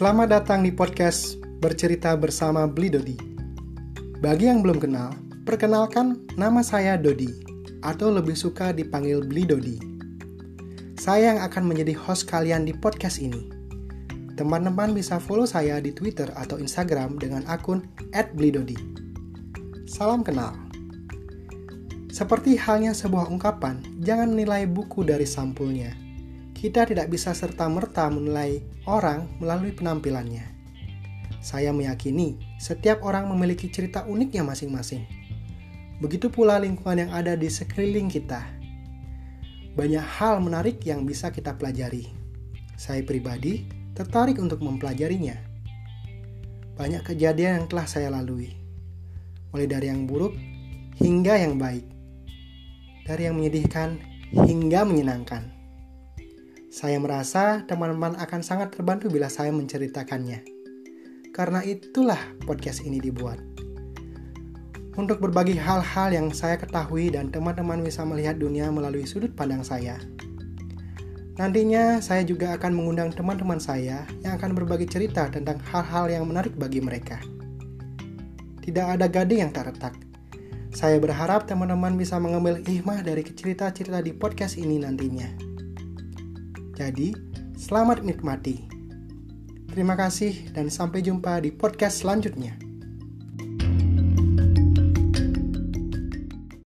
Selamat datang di podcast Bercerita Bersama Bli Dodi. Bagi yang belum kenal, perkenalkan nama saya Dodi, atau lebih suka dipanggil Bli Dodi. Saya yang akan menjadi host kalian di podcast ini. Teman-teman bisa follow saya di Twitter atau Instagram dengan akun @blidodi. Salam kenal. Seperti halnya sebuah ungkapan, jangan menilai buku dari sampulnya kita tidak bisa serta-merta menilai orang melalui penampilannya. Saya meyakini setiap orang memiliki cerita uniknya masing-masing. Begitu pula lingkungan yang ada di sekeliling kita. Banyak hal menarik yang bisa kita pelajari. Saya pribadi tertarik untuk mempelajarinya. Banyak kejadian yang telah saya lalui, mulai dari yang buruk hingga yang baik, dari yang menyedihkan hingga menyenangkan. Saya merasa teman-teman akan sangat terbantu bila saya menceritakannya. Karena itulah podcast ini dibuat. Untuk berbagi hal-hal yang saya ketahui dan teman-teman bisa melihat dunia melalui sudut pandang saya. Nantinya saya juga akan mengundang teman-teman saya yang akan berbagi cerita tentang hal-hal yang menarik bagi mereka. Tidak ada gading yang tak retak. Saya berharap teman-teman bisa mengambil hikmah dari cerita-cerita di podcast ini nantinya. Jadi, selamat menikmati. Terima kasih dan sampai jumpa di podcast selanjutnya.